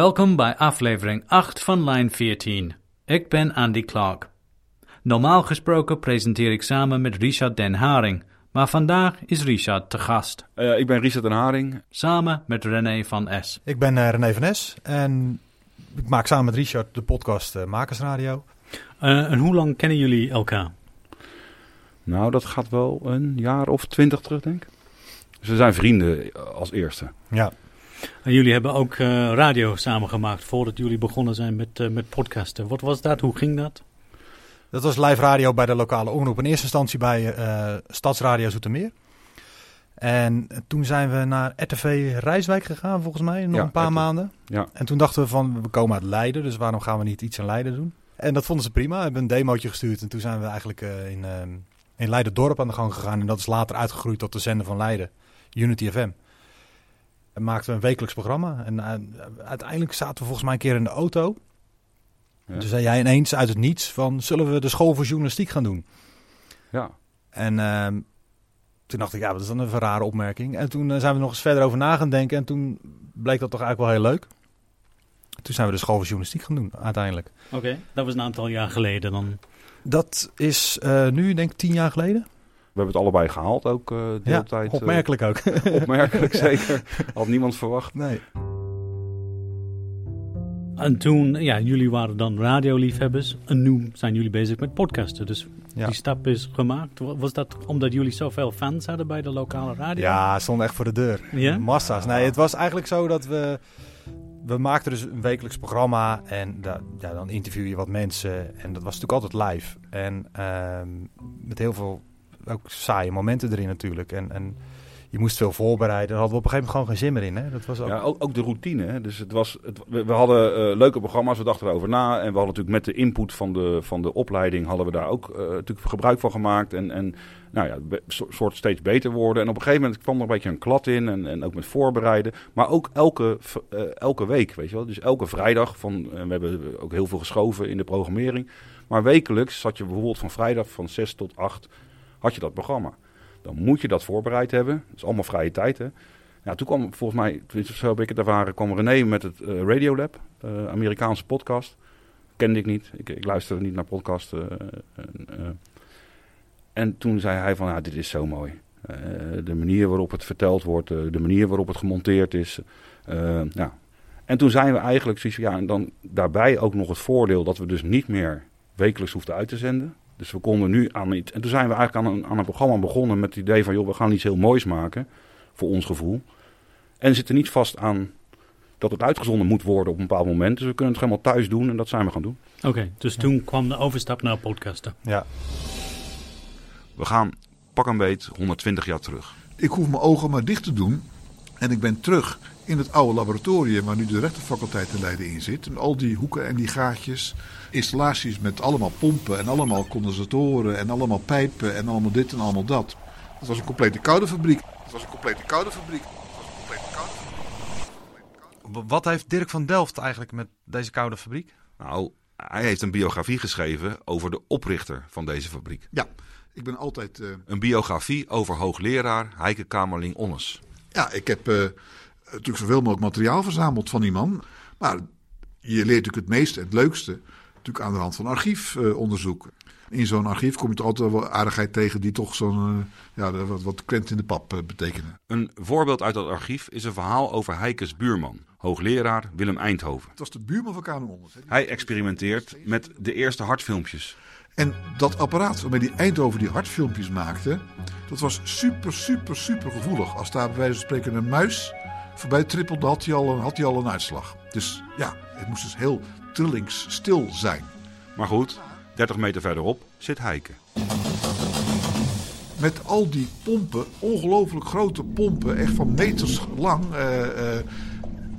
Welkom bij aflevering 8 van Lijn 14. Ik ben Andy Clark. Normaal gesproken presenteer ik samen met Richard Den Haring, maar vandaag is Richard te gast. Uh, ik ben Richard Den Haring. Samen met René van S. Ik ben uh, René van S en ik maak samen met Richard de podcast uh, Makersradio. en hoe lang kennen jullie elkaar? Nou, dat gaat wel een jaar of twintig terug, denk ik. Dus we zijn vrienden als eerste. Ja. En jullie hebben ook uh, radio samengemaakt voordat jullie begonnen zijn met, uh, met podcasten. Wat was dat? Hoe ging dat? Dat was live radio bij de lokale omroep. In eerste instantie bij uh, Stadsradio Zoetermeer. En toen zijn we naar RTV Rijswijk gegaan, volgens mij, nog Ja, een paar RTV. maanden. Ja. En toen dachten we van, we komen uit Leiden, dus waarom gaan we niet iets in Leiden doen? En dat vonden ze prima. We hebben een demootje gestuurd en toen zijn we eigenlijk eh, in, eh, in Leiden-dorp aan de gang gegaan. En dat is later uitgegroeid tot de zender van Leiden, Unity FM. En maakten we een wekelijks programma. En eh, uiteindelijk zaten we volgens mij een keer in de auto. Ja. Toen zei jij ineens uit het niets van, zullen we de school voor journalistiek gaan doen? Ja. En ehm, toen dacht ik, ja, wat is dan een rare opmerking. En toen eh, zijn we nog eens verder over na gaan denken. En toen bleek dat toch eigenlijk wel heel leuk. Toen zijn we de school voor journalistiek gaan doen, uiteindelijk. Oké, dat was een aantal jaar geleden dan. Dat is eh, nu, denk ik, tien jaar geleden. We hebben het allebei gehaald ook uh, de hele tijd. eh, opmerkelijk ook. opmerkelijk, zeker. Had niemand verwacht. nee. En toen, ja, jullie waren dan radioliefhebbers. En nu zijn jullie bezig met podcasten. Dus Ja. die stap is gemaakt. Wa- Was dat omdat jullie zoveel fans hadden bij de lokale radio? Ja, stond echt voor de deur. Ja? Massa's. Nee, het was eigenlijk zo dat we... We maakten dus een wekelijks programma en da- ja, dan interview je wat mensen. En dat was natuurlijk altijd live. En ehm, met heel veel ook saaie momenten erin natuurlijk. En, en je moest veel voorbereiden. Daar hadden we op een gegeven moment gewoon geen zin meer in. Hè? Dat was ook... Ja, ook, ook de routine. Hè. Dus het was, het, we, we hadden eh, leuke programma's, we dachten erover na. En we hadden natuurlijk met de input van de, van de opleiding... hadden we daar ook eh, natuurlijk gebruik van gemaakt. En, en nou ja, soort steeds beter worden. En op een gegeven moment kwam er een beetje een klad in. En, en ook met voorbereiden. Maar ook elke, eh, elke week, weet je wel. Dus elke vrijdag. Van, we hebben ook heel veel geschoven in de programmering. Maar wekelijks zat je bijvoorbeeld van vrijdag van 6 tot 8... had je dat programma. Dan moet je dat voorbereid hebben. Dat is allemaal vrije tijd, hè. Ja, toen kwam volgens mij, zo heb ik het ervaren, kwam René met het eh, Radiolab, eh Amerikaanse podcast. Kende ik niet. Ik, ik luisterde niet naar podcast. eh, en, en toen zei hij van, ja, dit is zo mooi. De manier waarop het verteld wordt, de manier waarop het gemonteerd is. ja. En toen zijn we eigenlijk ja, en dan daarbij ook nog het voordeel dat we dus niet meer wekelijks hoefden uit te zenden. Dus we konden nu aan iets. En toen zijn we eigenlijk aan een, aan een programma begonnen met het idee van, joh, we gaan iets heel moois maken. Voor ons gevoel. En zitten niet vast aan dat het uitgezonden moet worden op een bepaald moment. Dus we kunnen het helemaal thuis doen en dat zijn we gaan doen. Oké, dus toen kwam de overstap naar podcasten. Ja. We gaan pak een beet 120 jaar terug. Ik hoef mijn ogen maar dicht te doen. En ik ben terug in het oude laboratorium waar nu de rechtenfaculteit in Leiden in zit. En al die hoeken en die gaatjes. Installaties met allemaal pompen en allemaal condensatoren en allemaal pijpen en allemaal dit en allemaal dat. Het was een complete koude fabriek. Het was een complete koude fabriek. Het was een complete koude fabriek. Wat heeft Dirk van Delft eigenlijk met deze koude fabriek? Nou, hij heeft een biografie geschreven over de oprichter van deze fabriek. Ja, ik ben altijd... eh, Een biografie over hoogleraar Heike Kamerling Onnes. Ja, ik heb eh, natuurlijk zoveel mogelijk materiaal verzameld van die man. Maar je leert natuurlijk het meeste en het leukste natuurlijk aan de hand van archiefonderzoek. in zo'n archief kom je toch altijd wel aardigheid tegen die toch zo'n eh, ja, wat, wat krent in de pap eh, betekenen. Een voorbeeld uit dat archief is een verhaal over Heikes buurman, hoogleraar Willem Eindhoven. Het was de buurman van Kamer Onders. hè. Hij experimenteert met de eerste hartfilmpjes. En dat apparaat waarmee die Eindhoven die hartfilmpjes maakte, dat was super, super, super gevoelig. Als daar bij wijze van spreken een muis voorbij trippelde, had hij al een, had hij al een uitslag. Dus ja, het moest dus heel trillingsstil zijn. Maar goed, 30 meter verderop zit Heike. Met al die pompen, ongelooflijk grote pompen, echt van meters lang, eh, eh,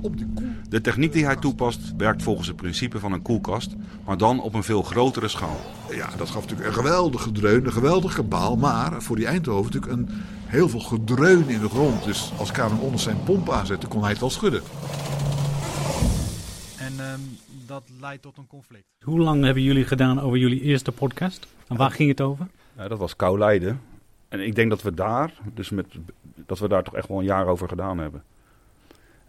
op koel. De techniek die hij toepast werkt volgens het principe van een koelkast, maar dan op een veel grotere schaal. Ja, dat gaf natuurlijk een geweldig gedreun, een geweldig kabaal. Maar voor die Eindhoven natuurlijk een heel veel gedreun in de grond. Dus als Kamer Onders zijn pomp aanzette, kon hij het wel schudden. En ehm, dat leidt tot een conflict. Hoe lang hebben jullie gedaan over jullie eerste podcast? En waar ging het over? Ja, dat was kou Leiden. En ik denk dat we daar, dus met, dat we daar toch echt wel een jaar over gedaan hebben.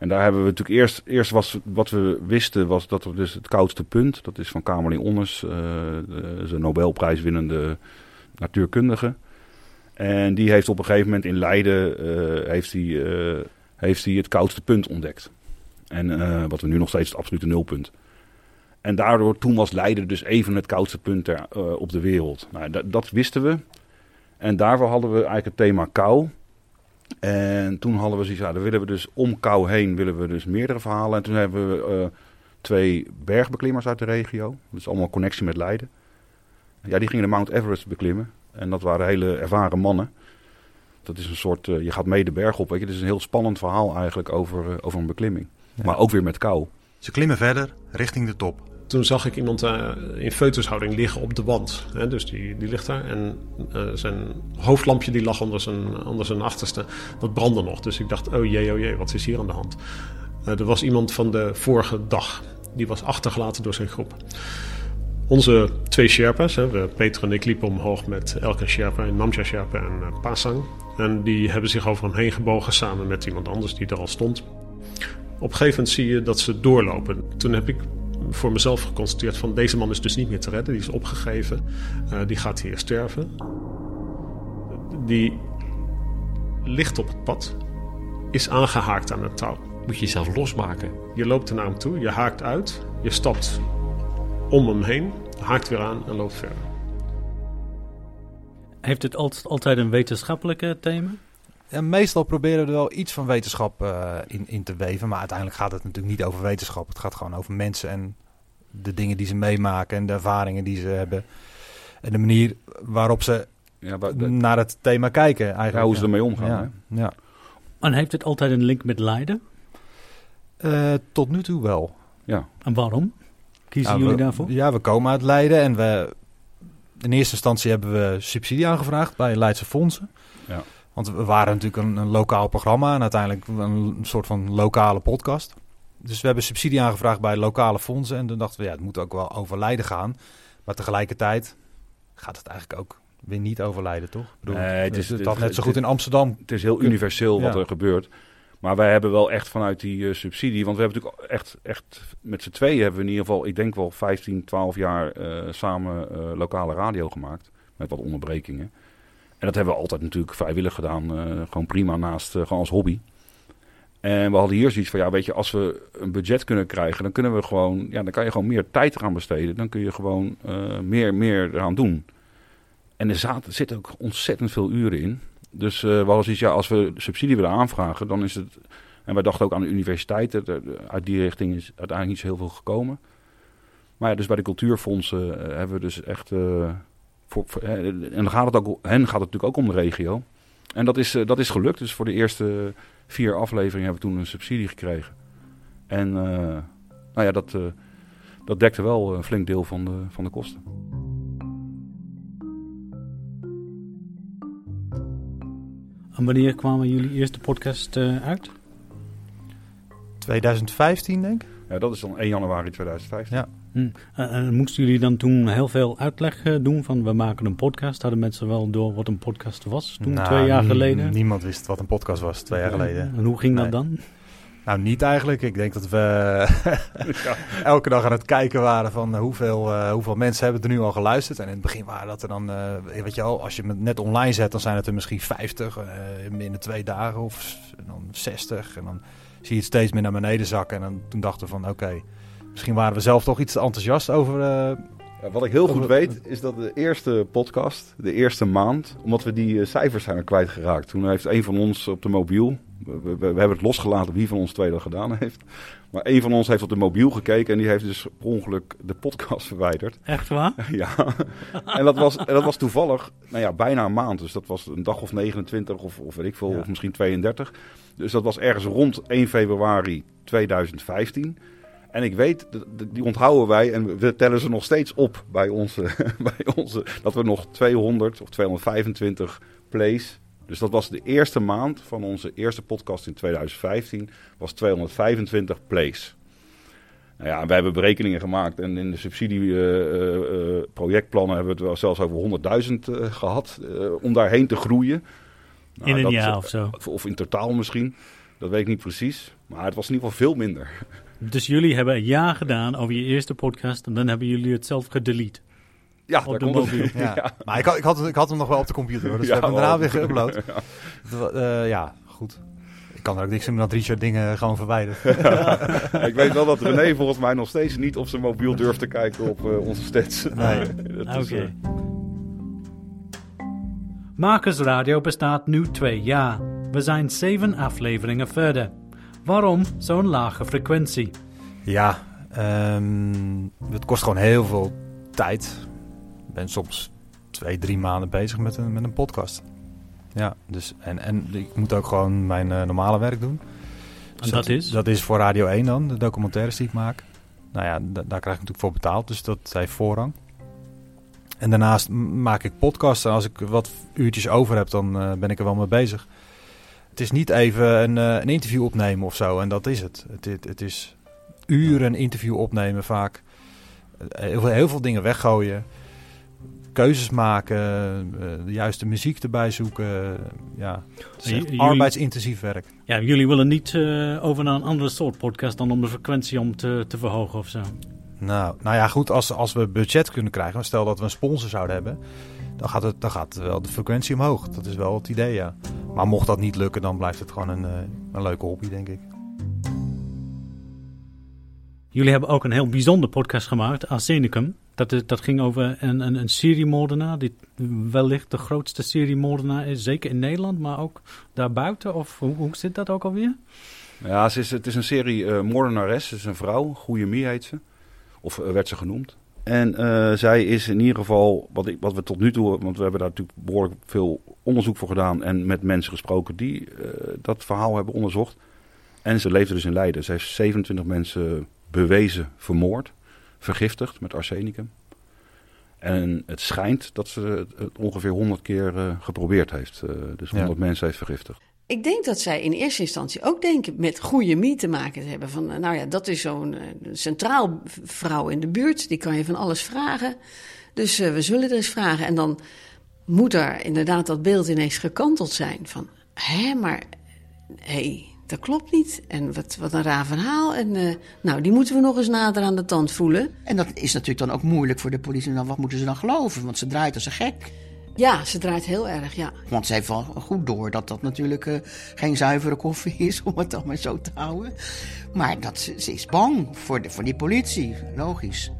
En daar hebben we natuurlijk eerst, eerst was, wat we wisten, was dat er dus het koudste punt, dat is van Kamerling Onnes, uh, de, de Nobelprijswinnende natuurkundige. En die heeft op een gegeven moment in Leiden uh, heeft hij, uh, heeft hij het koudste punt ontdekt. En wat we nu nog steeds het absolute nulpunt. En daardoor, toen was Leiden dus even het koudste punt ter, op de wereld. Nou, dat wisten we. En daarvoor hadden we eigenlijk het thema kou. En toen hadden we zoiets, ja, dan willen we dus om kou heen willen we dus meerdere verhalen. En toen hebben we uh, twee bergbeklimmers uit de regio. Dat is allemaal connectie met Leiden. Ja, die gingen de Mount Everest beklimmen. En dat waren hele ervaren mannen. Dat is een soort, uh, je gaat mee de berg op, weet je. Het is een heel spannend verhaal eigenlijk over, uh, over een beklimming. Ja. Maar ook weer met kou. Ze klimmen verder richting de top. Toen zag ik iemand uh, in foetushouding liggen op de wand. Hè, dus die, die ligt daar. En uh, zijn hoofdlampje die lag onder zijn, onder zijn achterste. Dat brandde nog. Dus ik dacht, oh jee, oh jee, wat is hier aan de hand? Uh, er was iemand van de vorige dag. Die was achtergelaten door zijn groep. Onze twee Sherpa's, hè, Peter en ik liepen omhoog met Elke Sherpa en Namja Sherpa en Pasang. En die hebben zich over hem heen gebogen samen met iemand anders die er al stond. Op een gegeven moment zie je dat ze doorlopen. Toen heb ik voor mezelf geconstateerd van deze man is dus niet meer te redden. Die is opgegeven. Uh, die gaat hier sterven. Die ligt op het pad. Is aangehaakt aan het touw. Moet je jezelf losmaken. Je loopt er naar hem toe. Je haakt uit. Je stapt om hem heen. Haakt weer aan en loopt verder. Heeft het altijd een wetenschappelijke thema? Ja, meestal proberen we er wel iets van wetenschap uh, in, in te weven. Maar uiteindelijk gaat het natuurlijk niet over wetenschap. Het gaat gewoon over mensen en de dingen die ze meemaken en de ervaringen die ze hebben. En de manier waarop ze ja, de, naar het thema kijken. Eigenlijk. Ja, hoe ze ermee omgaan. Ja, ja. En heeft het altijd een link met Leiden? Uh, tot nu toe wel. Ja. En waarom? Kiezen ja, jullie we, daarvoor? Ja, we komen uit Leiden en we... In eerste instantie hebben we subsidie aangevraagd bij Leidse fondsen. Ja. Want we waren natuurlijk een, een, lokaal programma en uiteindelijk een soort van lokale podcast. Dus we hebben subsidie aangevraagd bij lokale fondsen. En toen dachten we, ja, het moet ook wel over Leiden gaan. Maar tegelijkertijd gaat het eigenlijk ook weer niet over Leiden, toch? Bedoel, nee, het is net zo goed in Amsterdam. Het is heel universeel wat Ja. er gebeurt. Maar wij hebben wel echt vanuit die uh, subsidie, want we hebben natuurlijk echt, echt met z'n tweeën hebben we in ieder geval, ik denk wel 15, 12 jaar uh, samen uh, lokale radio gemaakt. Met wat onderbrekingen. En dat hebben we altijd natuurlijk vrijwillig gedaan. gewoon prima naast, gewoon als hobby. En we hadden hier zoiets van, ja, weet je, als we een budget kunnen krijgen, dan kunnen we gewoon, ja, dan kan je gewoon meer tijd eraan besteden. Dan kun je gewoon uh, meer, meer eraan doen. En er, zaten, zitten ook ontzettend veel uren in. Dus uh, we hadden zoiets, ja, als we subsidie willen aanvragen, dan is het... En wij dachten ook aan de universiteiten, de, uit die richting is uiteindelijk niet zo heel veel gekomen. Maar ja, dus bij de cultuurfondsen hebben we dus echt... En dan gaat het ook, hen gaat het natuurlijk ook om de regio. En dat is, dat is gelukt. Dus voor de eerste vier afleveringen hebben we toen een subsidie gekregen. En uh, nou ja, dat, uh, dat dekte wel een flink deel van de, van de kosten. En wanneer kwamen jullie eerste podcast uh, uit? 2015 denk ik. Ja, dat is dan 1 januari 2015. Ja. Hm. En moesten jullie dan toen heel veel uitleg doen van we maken een podcast? Hadden mensen wel door wat een podcast was toen, nou, twee jaar geleden? Niemand wist wat een podcast was twee jaar geleden. En hoe ging nee. dat dan? Nou, niet eigenlijk. Ik denk dat we elke dag aan het kijken waren van uh, hoeveel, uh, hoeveel mensen hebben er nu al geluisterd. En in het begin waren dat er dan, uh, weet je wel, als je het net online zet, dan zijn het er misschien 50 binnen twee dagen of dan 60. En dan zie je het steeds meer naar beneden zakken. En dan, toen dachten we van, oké, okay, misschien waren we zelf toch iets te enthousiast over... Ja, wat ik heel goed weet, is dat de eerste podcast, de eerste maand, omdat we die cijfers zijn kwijtgeraakt. Toen heeft een van ons op de mobiel, we, we, we, hebben het losgelaten wie van ons twee dat gedaan heeft. Maar een van ons heeft op de mobiel gekeken en die heeft dus per ongeluk de podcast verwijderd. Echt waar? ja. en dat was, en dat was toevallig, nou ja, bijna een maand. Dus dat was een dag of 29 of, of weet ik veel, ja. of misschien 32. Dus dat was ergens rond 1 februari 2015. En ik weet, die onthouden wij en we tellen ze nog steeds op bij onze, bij onze dat we nog 200 of 225 plays dus dat was de eerste maand van onze eerste podcast in 2015, was 225 plays. Nou ja, wij hebben berekeningen gemaakt en in de subsidieprojectplannen uh, uh, hebben we het wel zelfs over 100.000 uh, gehad om daarheen te groeien. Nou, in een jaar of zo. Of in totaal misschien. Dat weet ik niet precies. Maar het was in ieder geval veel minder. Dus jullie hebben een jaar gedaan over je eerste podcast en dan hebben jullie het zelf gedelete. Ja, Op daar de komt het- mobiel. Ja. Maar ik had, ik, had, ik had hem nog wel op de computer hoor. Dus Ja, we hebben hem daarna weer geüpload. Wa- eh, ja, goed. Ik kan er ook niks in dat Richard dingen gewoon verwijdert. ik weet wel dat René volgens mij nog steeds niet op zijn mobiel durft te kijken op eh, onze stats. Nee. Dat is, Oké. eh, Marcus Radio bestaat nu twee jaar. We zijn zeven afleveringen verder. Waarom zo'n lage frequentie? Ja, ehm, het kost gewoon heel veel tijd. Ik ben soms twee, drie maanden bezig met een, met een podcast. Ja, dus en, en ik moet ook gewoon mijn eh, normale werk doen. Dus En dat is? Dat is voor Radio 1 dan, de documentaires die ik maak. Nou ja, da- daar krijg ik natuurlijk voor betaald, dus dat heeft voorrang. En daarnaast maak ik podcasts. En als ik wat uurtjes over heb, dan eh, ben ik er wel mee bezig. Het is niet even een, eh, een interview opnemen of zo, en dat is het. Het, het, het is uren interview opnemen vaak. Eh, Heel veel, heel veel dingen weggooien. Keuzes maken, eh, de juiste muziek erbij zoeken. Ja, het is jullie- arbeidsintensief werk. Ja, jullie willen niet eh, over naar een andere soort podcast dan om de frequentie om te, te verhogen of zo. Nou, nou ja, goed, als, als we budget kunnen krijgen, stel dat we een sponsor zouden hebben, dan gaat, het, dan gaat wel de frequentie omhoog. Dat is wel het idee, ja. Maar mocht dat niet lukken, dan blijft het gewoon een, eh, een leuke hobby, denk ik. Jullie hebben ook een heel bijzonder podcast gemaakt, Arsenicum. Dat, is, dat ging over een, een, een seriemoordenaar, die wellicht de grootste seriemoordenaar is, zeker in Nederland, maar ook daarbuiten. Of hoe, hoe zit dat ook alweer? Ja, ze is, het is een serie eh moordenares. Het is een vrouw. Goeie Mie heet ze. Of eh, werd ze genoemd. En eh, zij is in ieder geval, wat, ik, wat we tot nu toe, want we hebben daar natuurlijk behoorlijk veel onderzoek voor gedaan. En met mensen gesproken die eh, dat verhaal hebben onderzocht. En ze leefde dus in Leiden. Ze heeft 27 mensen bewezen vermoord. Vergiftigd met arsenicum. En het schijnt dat ze het, ongeveer 100 keer eh, geprobeerd heeft. dus 100 mensen heeft vergiftigd. Ik denk dat zij in eerste instantie ook denken met goede mie te maken te hebben. Van, eh, nou ja, dat is zo'n eh, centraal vrouw in de buurt. Die kan je van alles vragen. Dus eh, we zullen er eens vragen. En dan moet er inderdaad dat beeld ineens gekanteld zijn. Van, hè, maar hé, hey, dat klopt niet. En wat, wat een raar verhaal. En nou, die moeten we nog eens nader aan de tand voelen. En dat is natuurlijk dan ook moeilijk voor de politie. Dan, wat moeten ze dan geloven? Want ze draait als een gek. Ja, ze draait heel erg, ja. Want ze heeft wel goed door dat dat natuurlijk eh, geen zuivere koffie is, om het dan maar zo te houden. Maar dat, ze, ze is bang voor, de, voor die politie, logisch.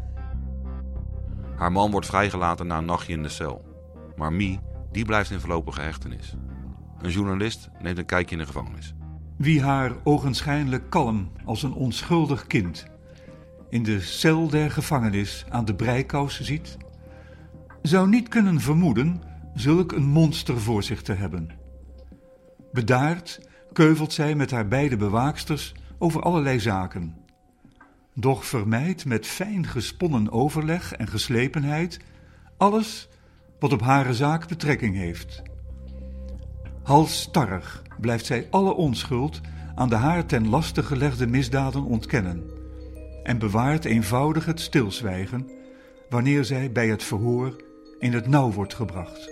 Haar man wordt vrijgelaten na een nachtje in de cel. Maar Mie, die blijft in voorlopige hechtenis. Een journalist neemt een kijkje in de gevangenis. Wie haar ogenschijnlijk kalm als een onschuldig kind in de cel der gevangenis aan de breikous ziet, zou niet kunnen vermoeden zulk een monster voor zich te hebben. Bedaard keuvelt zij met haar beide bewaaksters over allerlei zaken. Doch vermijdt met fijn gesponnen overleg en geslepenheid alles wat op hare zaak betrekking heeft. Halsstarrig blijft zij alle onschuld aan de haar ten laste gelegde misdaden ontkennen en bewaart eenvoudig het stilzwijgen wanneer zij bij het verhoor in het nauw wordt gebracht.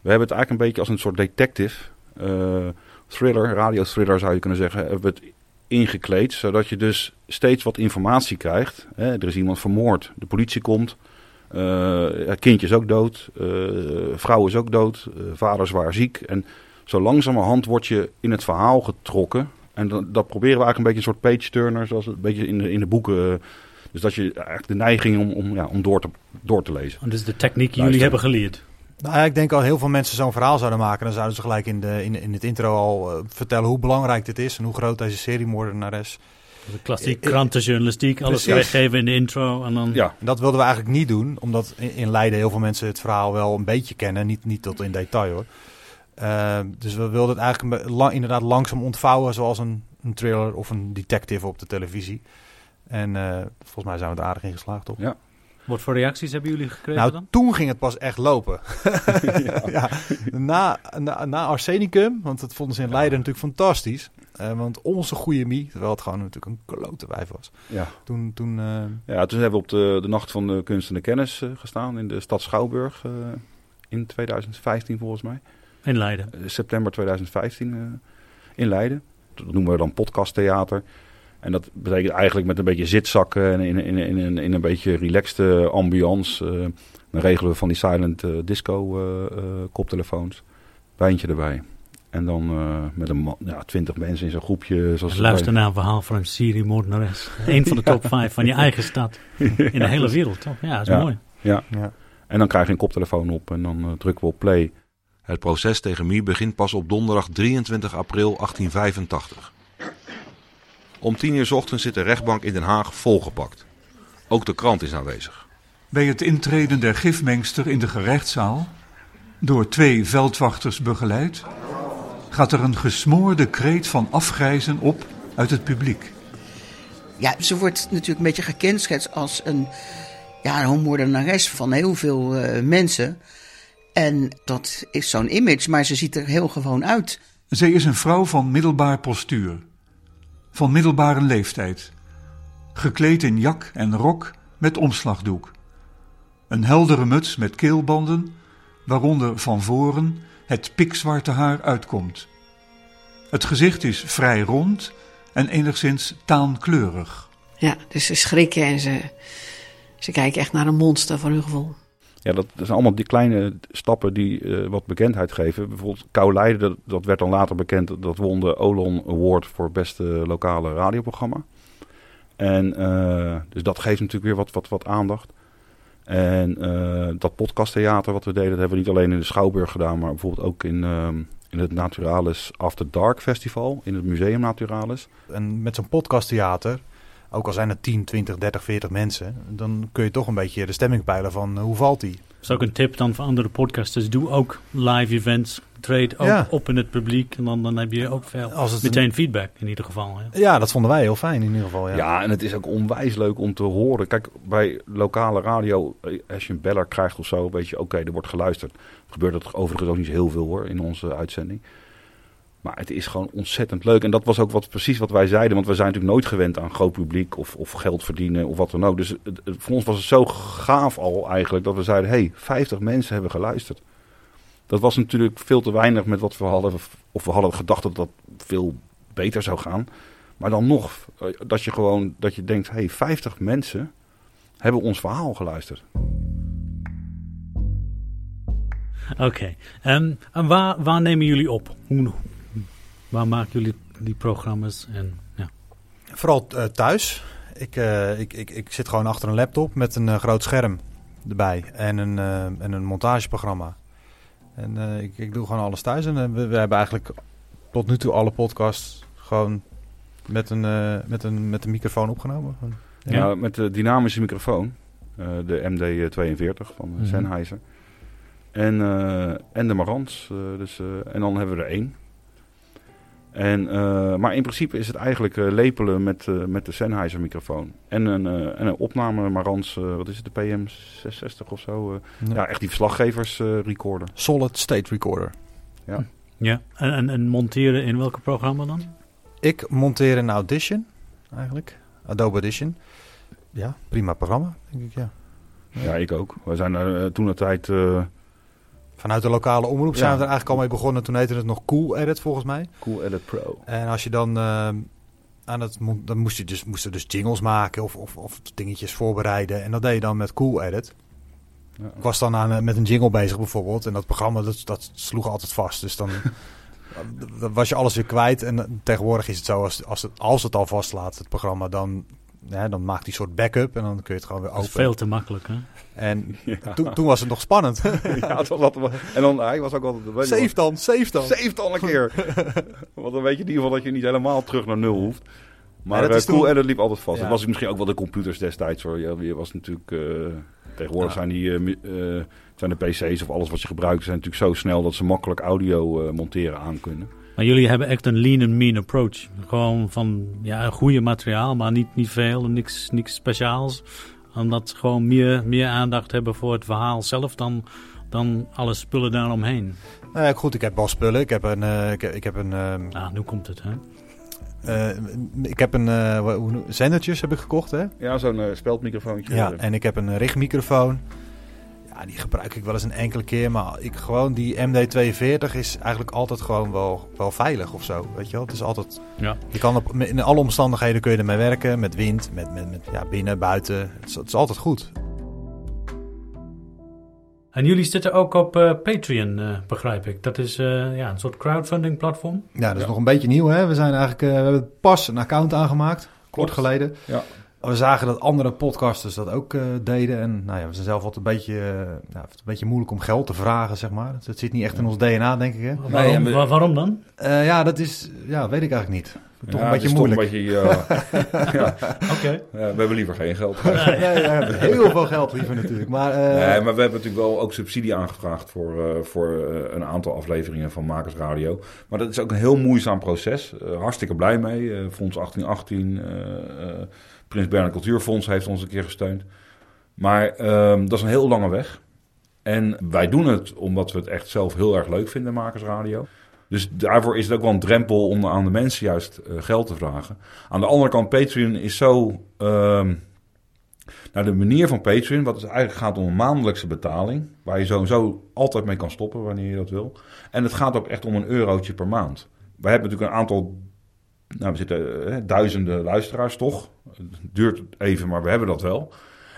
We hebben het eigenlijk een beetje als een soort detective eh, thriller, radiothriller zou je kunnen zeggen, hebben we het ingekleed, zodat je dus steeds wat informatie krijgt. Hè, er is iemand vermoord, de politie komt, het kindje is ook dood, eh, vrouw is ook dood, vader zwaar ziek. En zo langzamerhand word je in het verhaal getrokken. En dat, dat proberen we eigenlijk een beetje een soort page-turner, zoals het een beetje in de, in de boeken. Eh, dus dat je eigenlijk de neiging om, om, ja, om door, te, door te lezen. Dat is de techniek die jullie hebben geleerd. Nou ja, ik denk al heel veel mensen zo'n verhaal zouden maken. Dan zouden ze gelijk in, de, in, in het intro al eh, vertellen hoe belangrijk dit is en hoe groot deze seriemoordenaar is. De klassiek Eh, krantenjournalistiek, alles weggeven in de intro en dan... Ja, En dat wilden we eigenlijk niet doen, omdat in, Leiden heel veel mensen het verhaal wel een beetje kennen. Niet, niet tot in detail hoor. Eh, dus we wilden het eigenlijk lang- inderdaad langzaam ontvouwen zoals een, een thriller of een detective op de televisie. En eh, volgens mij zijn we er aardig in geslaagd toch? Ja. Wat voor reacties hebben jullie gekregen Nou, dan? toen ging het pas echt lopen. ja. Na, na, na Arsenicum, want dat vonden ze in Leiden natuurlijk fantastisch. Eh, want onze goede Mie, terwijl het gewoon natuurlijk een klote wijf was. ja. Toen, toen eh, Ja, toen hebben we op de, de Nacht van de Kunst en de Kennis gestaan in de stad Schouwburg eh, in 2015 volgens mij. In Leiden. September 2015 eh, in Leiden. Dat noemen we dan podcasttheater. En dat betekent eigenlijk met een beetje zitzakken en in, in, in, in, in een beetje relaxte ambiance. eh, dan regelen we van die silent eh, disco eh, eh, koptelefoons. Wijntje erbij. En dan eh, met een ja, twintig mensen in zo'n groepje. Zoals het Luister naar een verhaal van een Syrië-moordenares. Eén van de top 5 van je eigen stad. In de hele wereld, toch? Ja, dat is Ja. mooi. Ja. Ja. En dan krijg je een koptelefoon op en dan drukken we op play. Het proces tegen Mie begint pas op donderdag 23 april 1885. Om 10 uur 's ochtends zit de rechtbank in Den Haag volgepakt. Ook de krant is aanwezig. Bij het intreden der gifmengster in de gerechtszaal, door twee veldwachters begeleid, gaat er een gesmoorde kreet van afgrijzen op uit het publiek. Ja, ze wordt natuurlijk een beetje gekenschetst als een, ja, een moordenares van heel veel eh, mensen. En dat is zo'n image, maar ze ziet er heel gewoon uit. Zij is een vrouw van middelbaar postuur, van middelbare leeftijd, gekleed in jak en rok met omslagdoek. Een heldere muts met keelbanden, waaronder van voren het pikzwarte haar uitkomt. Het gezicht is vrij rond en enigszins taankleurig. Ja, dus ze schrikken en ze, ze kijken echt naar een monster voor hun gevoel. Ja, dat, zijn allemaal die kleine stappen die eh, wat bekendheid geven. Bijvoorbeeld Kou Leiden, dat, dat werd dan later bekend. Dat won de Olon Award voor beste lokale radioprogramma. En eh, dus dat geeft natuurlijk weer wat, wat, wat aandacht. En eh, dat podcasttheater wat we deden, dat hebben we niet alleen in de Schouwburg gedaan, maar bijvoorbeeld ook in, ehm, in het Naturalis After Dark Festival, in het Museum Naturalis. En met zo'n podcasttheater, ook al zijn er 10, 20, 30, 40 mensen, dan kun je toch een beetje de stemming peilen van eh, hoe valt die. Dat is ook een tip dan voor andere podcasters. Doe ook live events. Treed ook Ja. op in het publiek. En dan, dan heb je ook veel, Als het meteen feedback in ieder geval. Ja, dat vonden wij heel fijn in ieder geval. Ja. Ja. en het is ook onwijs leuk om te horen. Kijk, bij lokale radio, eh, als je een beller krijgt of zo, weet je, oké, er wordt geluisterd. Gebeurt dat overigens ook niet zo heel veel hoor, in onze uitzending. Maar het is gewoon ontzettend leuk. En dat was ook wat, precies wat wij zeiden. Want we zijn natuurlijk nooit gewend aan groot publiek of, of geld verdienen of wat dan ook. Dus het, voor ons was het zo gaaf al eigenlijk dat we zeiden... hey, 50 mensen hebben geluisterd. Dat was natuurlijk veel te weinig met wat we hadden. Of we hadden gedacht dat dat veel beter zou gaan. Maar dan nog, eh, dat je gewoon dat je denkt... hey, 50 mensen hebben ons verhaal geluisterd. Oké. Ehm, en waar, waar nemen jullie op? Hoe, waar maken jullie die programma's? En, ja. Vooral eh, thuis. Ik, eh, ik, ik, ik zit gewoon achter een laptop met een eh, groot scherm erbij en een, eh, en een montageprogramma. En eh, ik, ik doe gewoon alles thuis. En we, we hebben eigenlijk tot nu toe alle podcasts gewoon met een, eh, met een, met een microfoon opgenomen. Ja. met de dynamische microfoon. eh, de MD42 van Mhm. Sennheiser. En, eh, en de Marantz. dus, eh, en dan hebben we er één. En, eh, maar in principe is het eigenlijk eh, lepelen met, eh, met de Sennheiser microfoon. En een, eh, en een opname Marantz, eh, wat is het, de PM660 of zo. eh. ja, echt die verslaggevers eh, recorder. Solid State Recorder. ja. En, en, en monteren in welke programma dan? Ik monteer in Audition eigenlijk. Adobe Audition. Ja, prima programma, denk ik, ja. Ja, ik ook. We zijn toen de tijd... Vanuit de lokale omroep zijn Ja. we er eigenlijk al mee begonnen. Toen heette het nog Cool Edit volgens mij. Cool Edit Pro. En als je dan eh, aan het dan moest je dus moesten dus jingles maken of, of, of dingetjes voorbereiden en dat deed je dan met Cool Edit. Ja. Ik was dan aan, met een jingle bezig bijvoorbeeld en dat programma dat, dat sloeg altijd vast. Dus dan, dan was je alles weer kwijt. En tegenwoordig is het zo als, als, het, als het al vastlaat het programma dan ja, dan maakt die soort backup en dan kun je het gewoon weer Dat is open. veel te makkelijk, hè? En Ja. toen, toen was het nog spannend. ja, het was altijd, en dan, hij was ook altijd... save dan, save dan. Save dan een keer. Want dan weet je in ieder geval dat je niet helemaal terug naar nul hoeft. Maar Ja, dat eh, is Cool toen- Edit liep altijd vast. Ja. Dat was misschien ook wel de computers destijds hoor. Je, je was natuurlijk... eh, tegenwoordig Ja. zijn, die, eh, zijn de pc's of alles wat je gebruikt... zijn natuurlijk zo snel dat ze makkelijk audio eh, monteren aan kunnen. Maar jullie hebben echt een lean and mean approach. Gewoon van, ja, een goede materiaal, maar niet, niet veel, niks, niks speciaals. Omdat ze gewoon meer, meer aandacht hebben voor het verhaal zelf dan, dan alle spullen daaromheen. Nou ja, goed, ik heb wel spullen. Ik heb een, eh, ik heb, ik heb een, ehm, Ah, nu komt het, hè? eh, ik heb een, eh, noem- zendertjes heb ik gekocht, hè? Ja, zo'n eh, speldmicrofoontje. Ja, en ik heb een richtmicrofoon. Ja, die gebruik ik wel eens een enkele keer. Maar ik gewoon die MD42 is eigenlijk altijd gewoon wel, wel veilig of zo. Weet je wel? Het is altijd. Ja. Je kan op, in alle omstandigheden kun je ermee werken. Met wind, met, met, met ja, binnen, buiten. Het is, het is altijd goed. En jullie zitten ook op eh, Patreon, eh, begrijp ik. Dat is eh, ja, een soort crowdfunding platform. Ja, dat is nog een beetje nieuw. Hè? We, zijn eigenlijk, eh, we hebben pas een account aangemaakt. Kort geleden. Ja. We zagen dat andere podcasters dat ook eh, deden. En nou ja, we zijn zelf altijd een beetje, eh, is een beetje moeilijk om geld te vragen, zeg maar. Het, het zit niet echt in ons DNA, denk ik. Hè? Waarom, en we- wa- waarom dan? Eh, ja, dat is, ja, weet ik eigenlijk niet. Toch Ja, een beetje moeilijk. Een beetje, eh, ja, Oké. ja, we hebben liever geen geld. Nee, we hebben heel veel geld liever natuurlijk. Maar, eh, Nee, maar we hebben natuurlijk wel ook subsidie aangevraagd voor, eh, voor eh, een aantal afleveringen van Makers Radio. Maar dat is ook een heel moeizaam proces. Hartstikke blij mee. Eh, Fonds 1818, eh, eh, Prins Bernhard Cultuurfonds heeft ons een keer gesteund. Maar ehm, dat is een heel lange weg. En wij doen het omdat we het echt zelf heel erg leuk vinden, Makers Radio. Dus daarvoor is het ook wel een drempel om aan de mensen juist eh, geld te vragen. Aan de andere kant, Patreon is zo... ehm, nou, de manier van Patreon, wat het eigenlijk gaat om een maandelijkse betaling, waar je sowieso altijd mee kan stoppen wanneer je dat wil. En het gaat ook echt om een eurotje per maand. Wij hebben natuurlijk een aantal, nou, we zitten eh, duizenden luisteraars toch. Het duurt even, maar we hebben dat wel.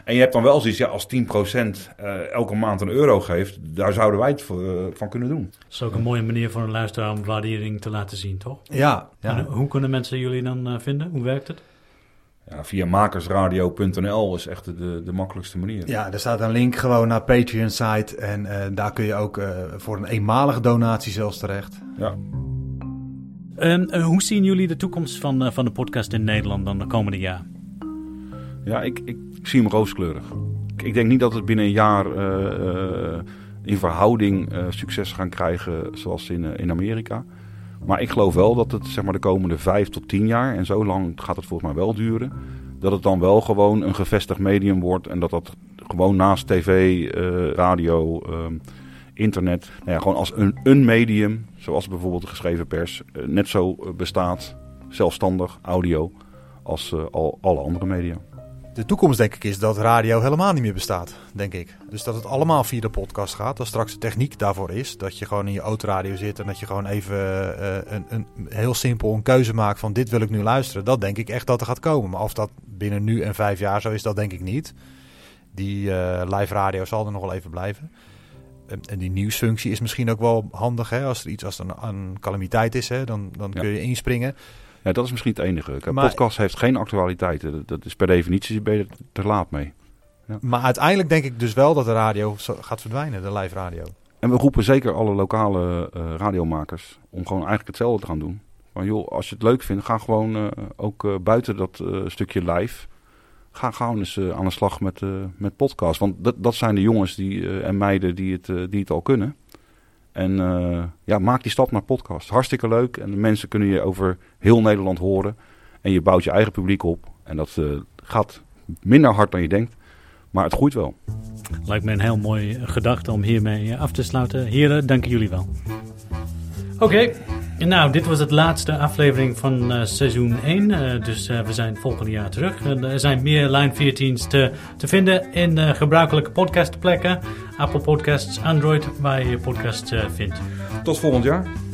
En je hebt dan wel zoiets, ja, als 10% eh, elke maand een euro geeft, daar zouden wij het voor, eh, van kunnen doen. Dat is ook een mooie manier voor een luisteraar om waardering te laten zien, toch? ja, En hoe kunnen mensen jullie dan vinden? Hoe werkt het? Ja, via makersradio.nl is echt de, de makkelijkste manier. ja, er staat een link gewoon naar Patreon-site. En eh, daar kun je ook eh, voor een eenmalige donatie zelfs terecht. Ja. En eh, hoe zien jullie de toekomst van, eh, van de podcast in Nederland dan de komende jaar? Ja, ik, ik, zie hem rooskleurig. Ik, denk niet dat het binnen een jaar eh, in verhouding succes gaan krijgen zoals in, in Amerika. Maar ik geloof wel dat het zeg maar, de komende vijf tot tien jaar, en zo lang gaat het volgens mij wel duren, dat het dan wel gewoon een gevestigd medium wordt en dat dat gewoon naast tv, radio, ehm, internet, nou ja, gewoon als een, een medium, zoals bijvoorbeeld de geschreven pers, eh, net zo eh, bestaat, zelfstandig, audio, als eh, al alle andere media. De toekomst denk ik is dat radio helemaal niet meer bestaat, denk ik. Dus dat het allemaal via de podcast gaat. Dat straks de techniek daarvoor is. Dat je gewoon in je autoradio zit en dat je gewoon even een, een, heel simpel een keuze maakt van dit wil ik nu luisteren. Dat denk ik echt dat er gaat komen. Maar of dat binnen nu en vijf jaar zo is, dat denk ik niet. Die live radio zal er nog wel even blijven. En, die nieuwsfunctie is misschien ook wel handig. Hè? Als er iets als er een, een calamiteit is, hè? dan, dan Ja. kun je inspringen. Ja, dat is misschien het enige. Een podcast heeft geen actualiteit. Dat- is per definitie ben je te laat mee. Maar uiteindelijk denk ik dus wel dat de radio gaat verdwijnen, de live radio. En we roepen zeker alle lokale eh, radiomakers om gewoon eigenlijk hetzelfde te gaan doen. Van joh, als je het leuk vindt, ga gewoon eh, ook eh, buiten dat stukje live. Ga gewoon eens eh, aan de slag met, eh, met podcast. Want dat, dat zijn de jongens die, eh, en meiden die het, die het al kunnen. En ja, maak die stap naar podcast. Hartstikke leuk. En de mensen kunnen je over heel Nederland horen. En je bouwt je eigen publiek op. En dat gaat minder hard dan je denkt. Maar het groeit wel. Lijkt me een heel mooi eh, gedachte om hiermee af te sluiten. Heren, danken jullie wel. Oké, nou, dit was het laatste aflevering van eh, seizoen 1. eh, dus eh, we zijn volgend jaar terug. Er zijn meer Line 14's te, te vinden in gebruikelijke podcastplekken. Apple Podcasts, Android, waar je je podcast eh, vindt. Tot volgend jaar.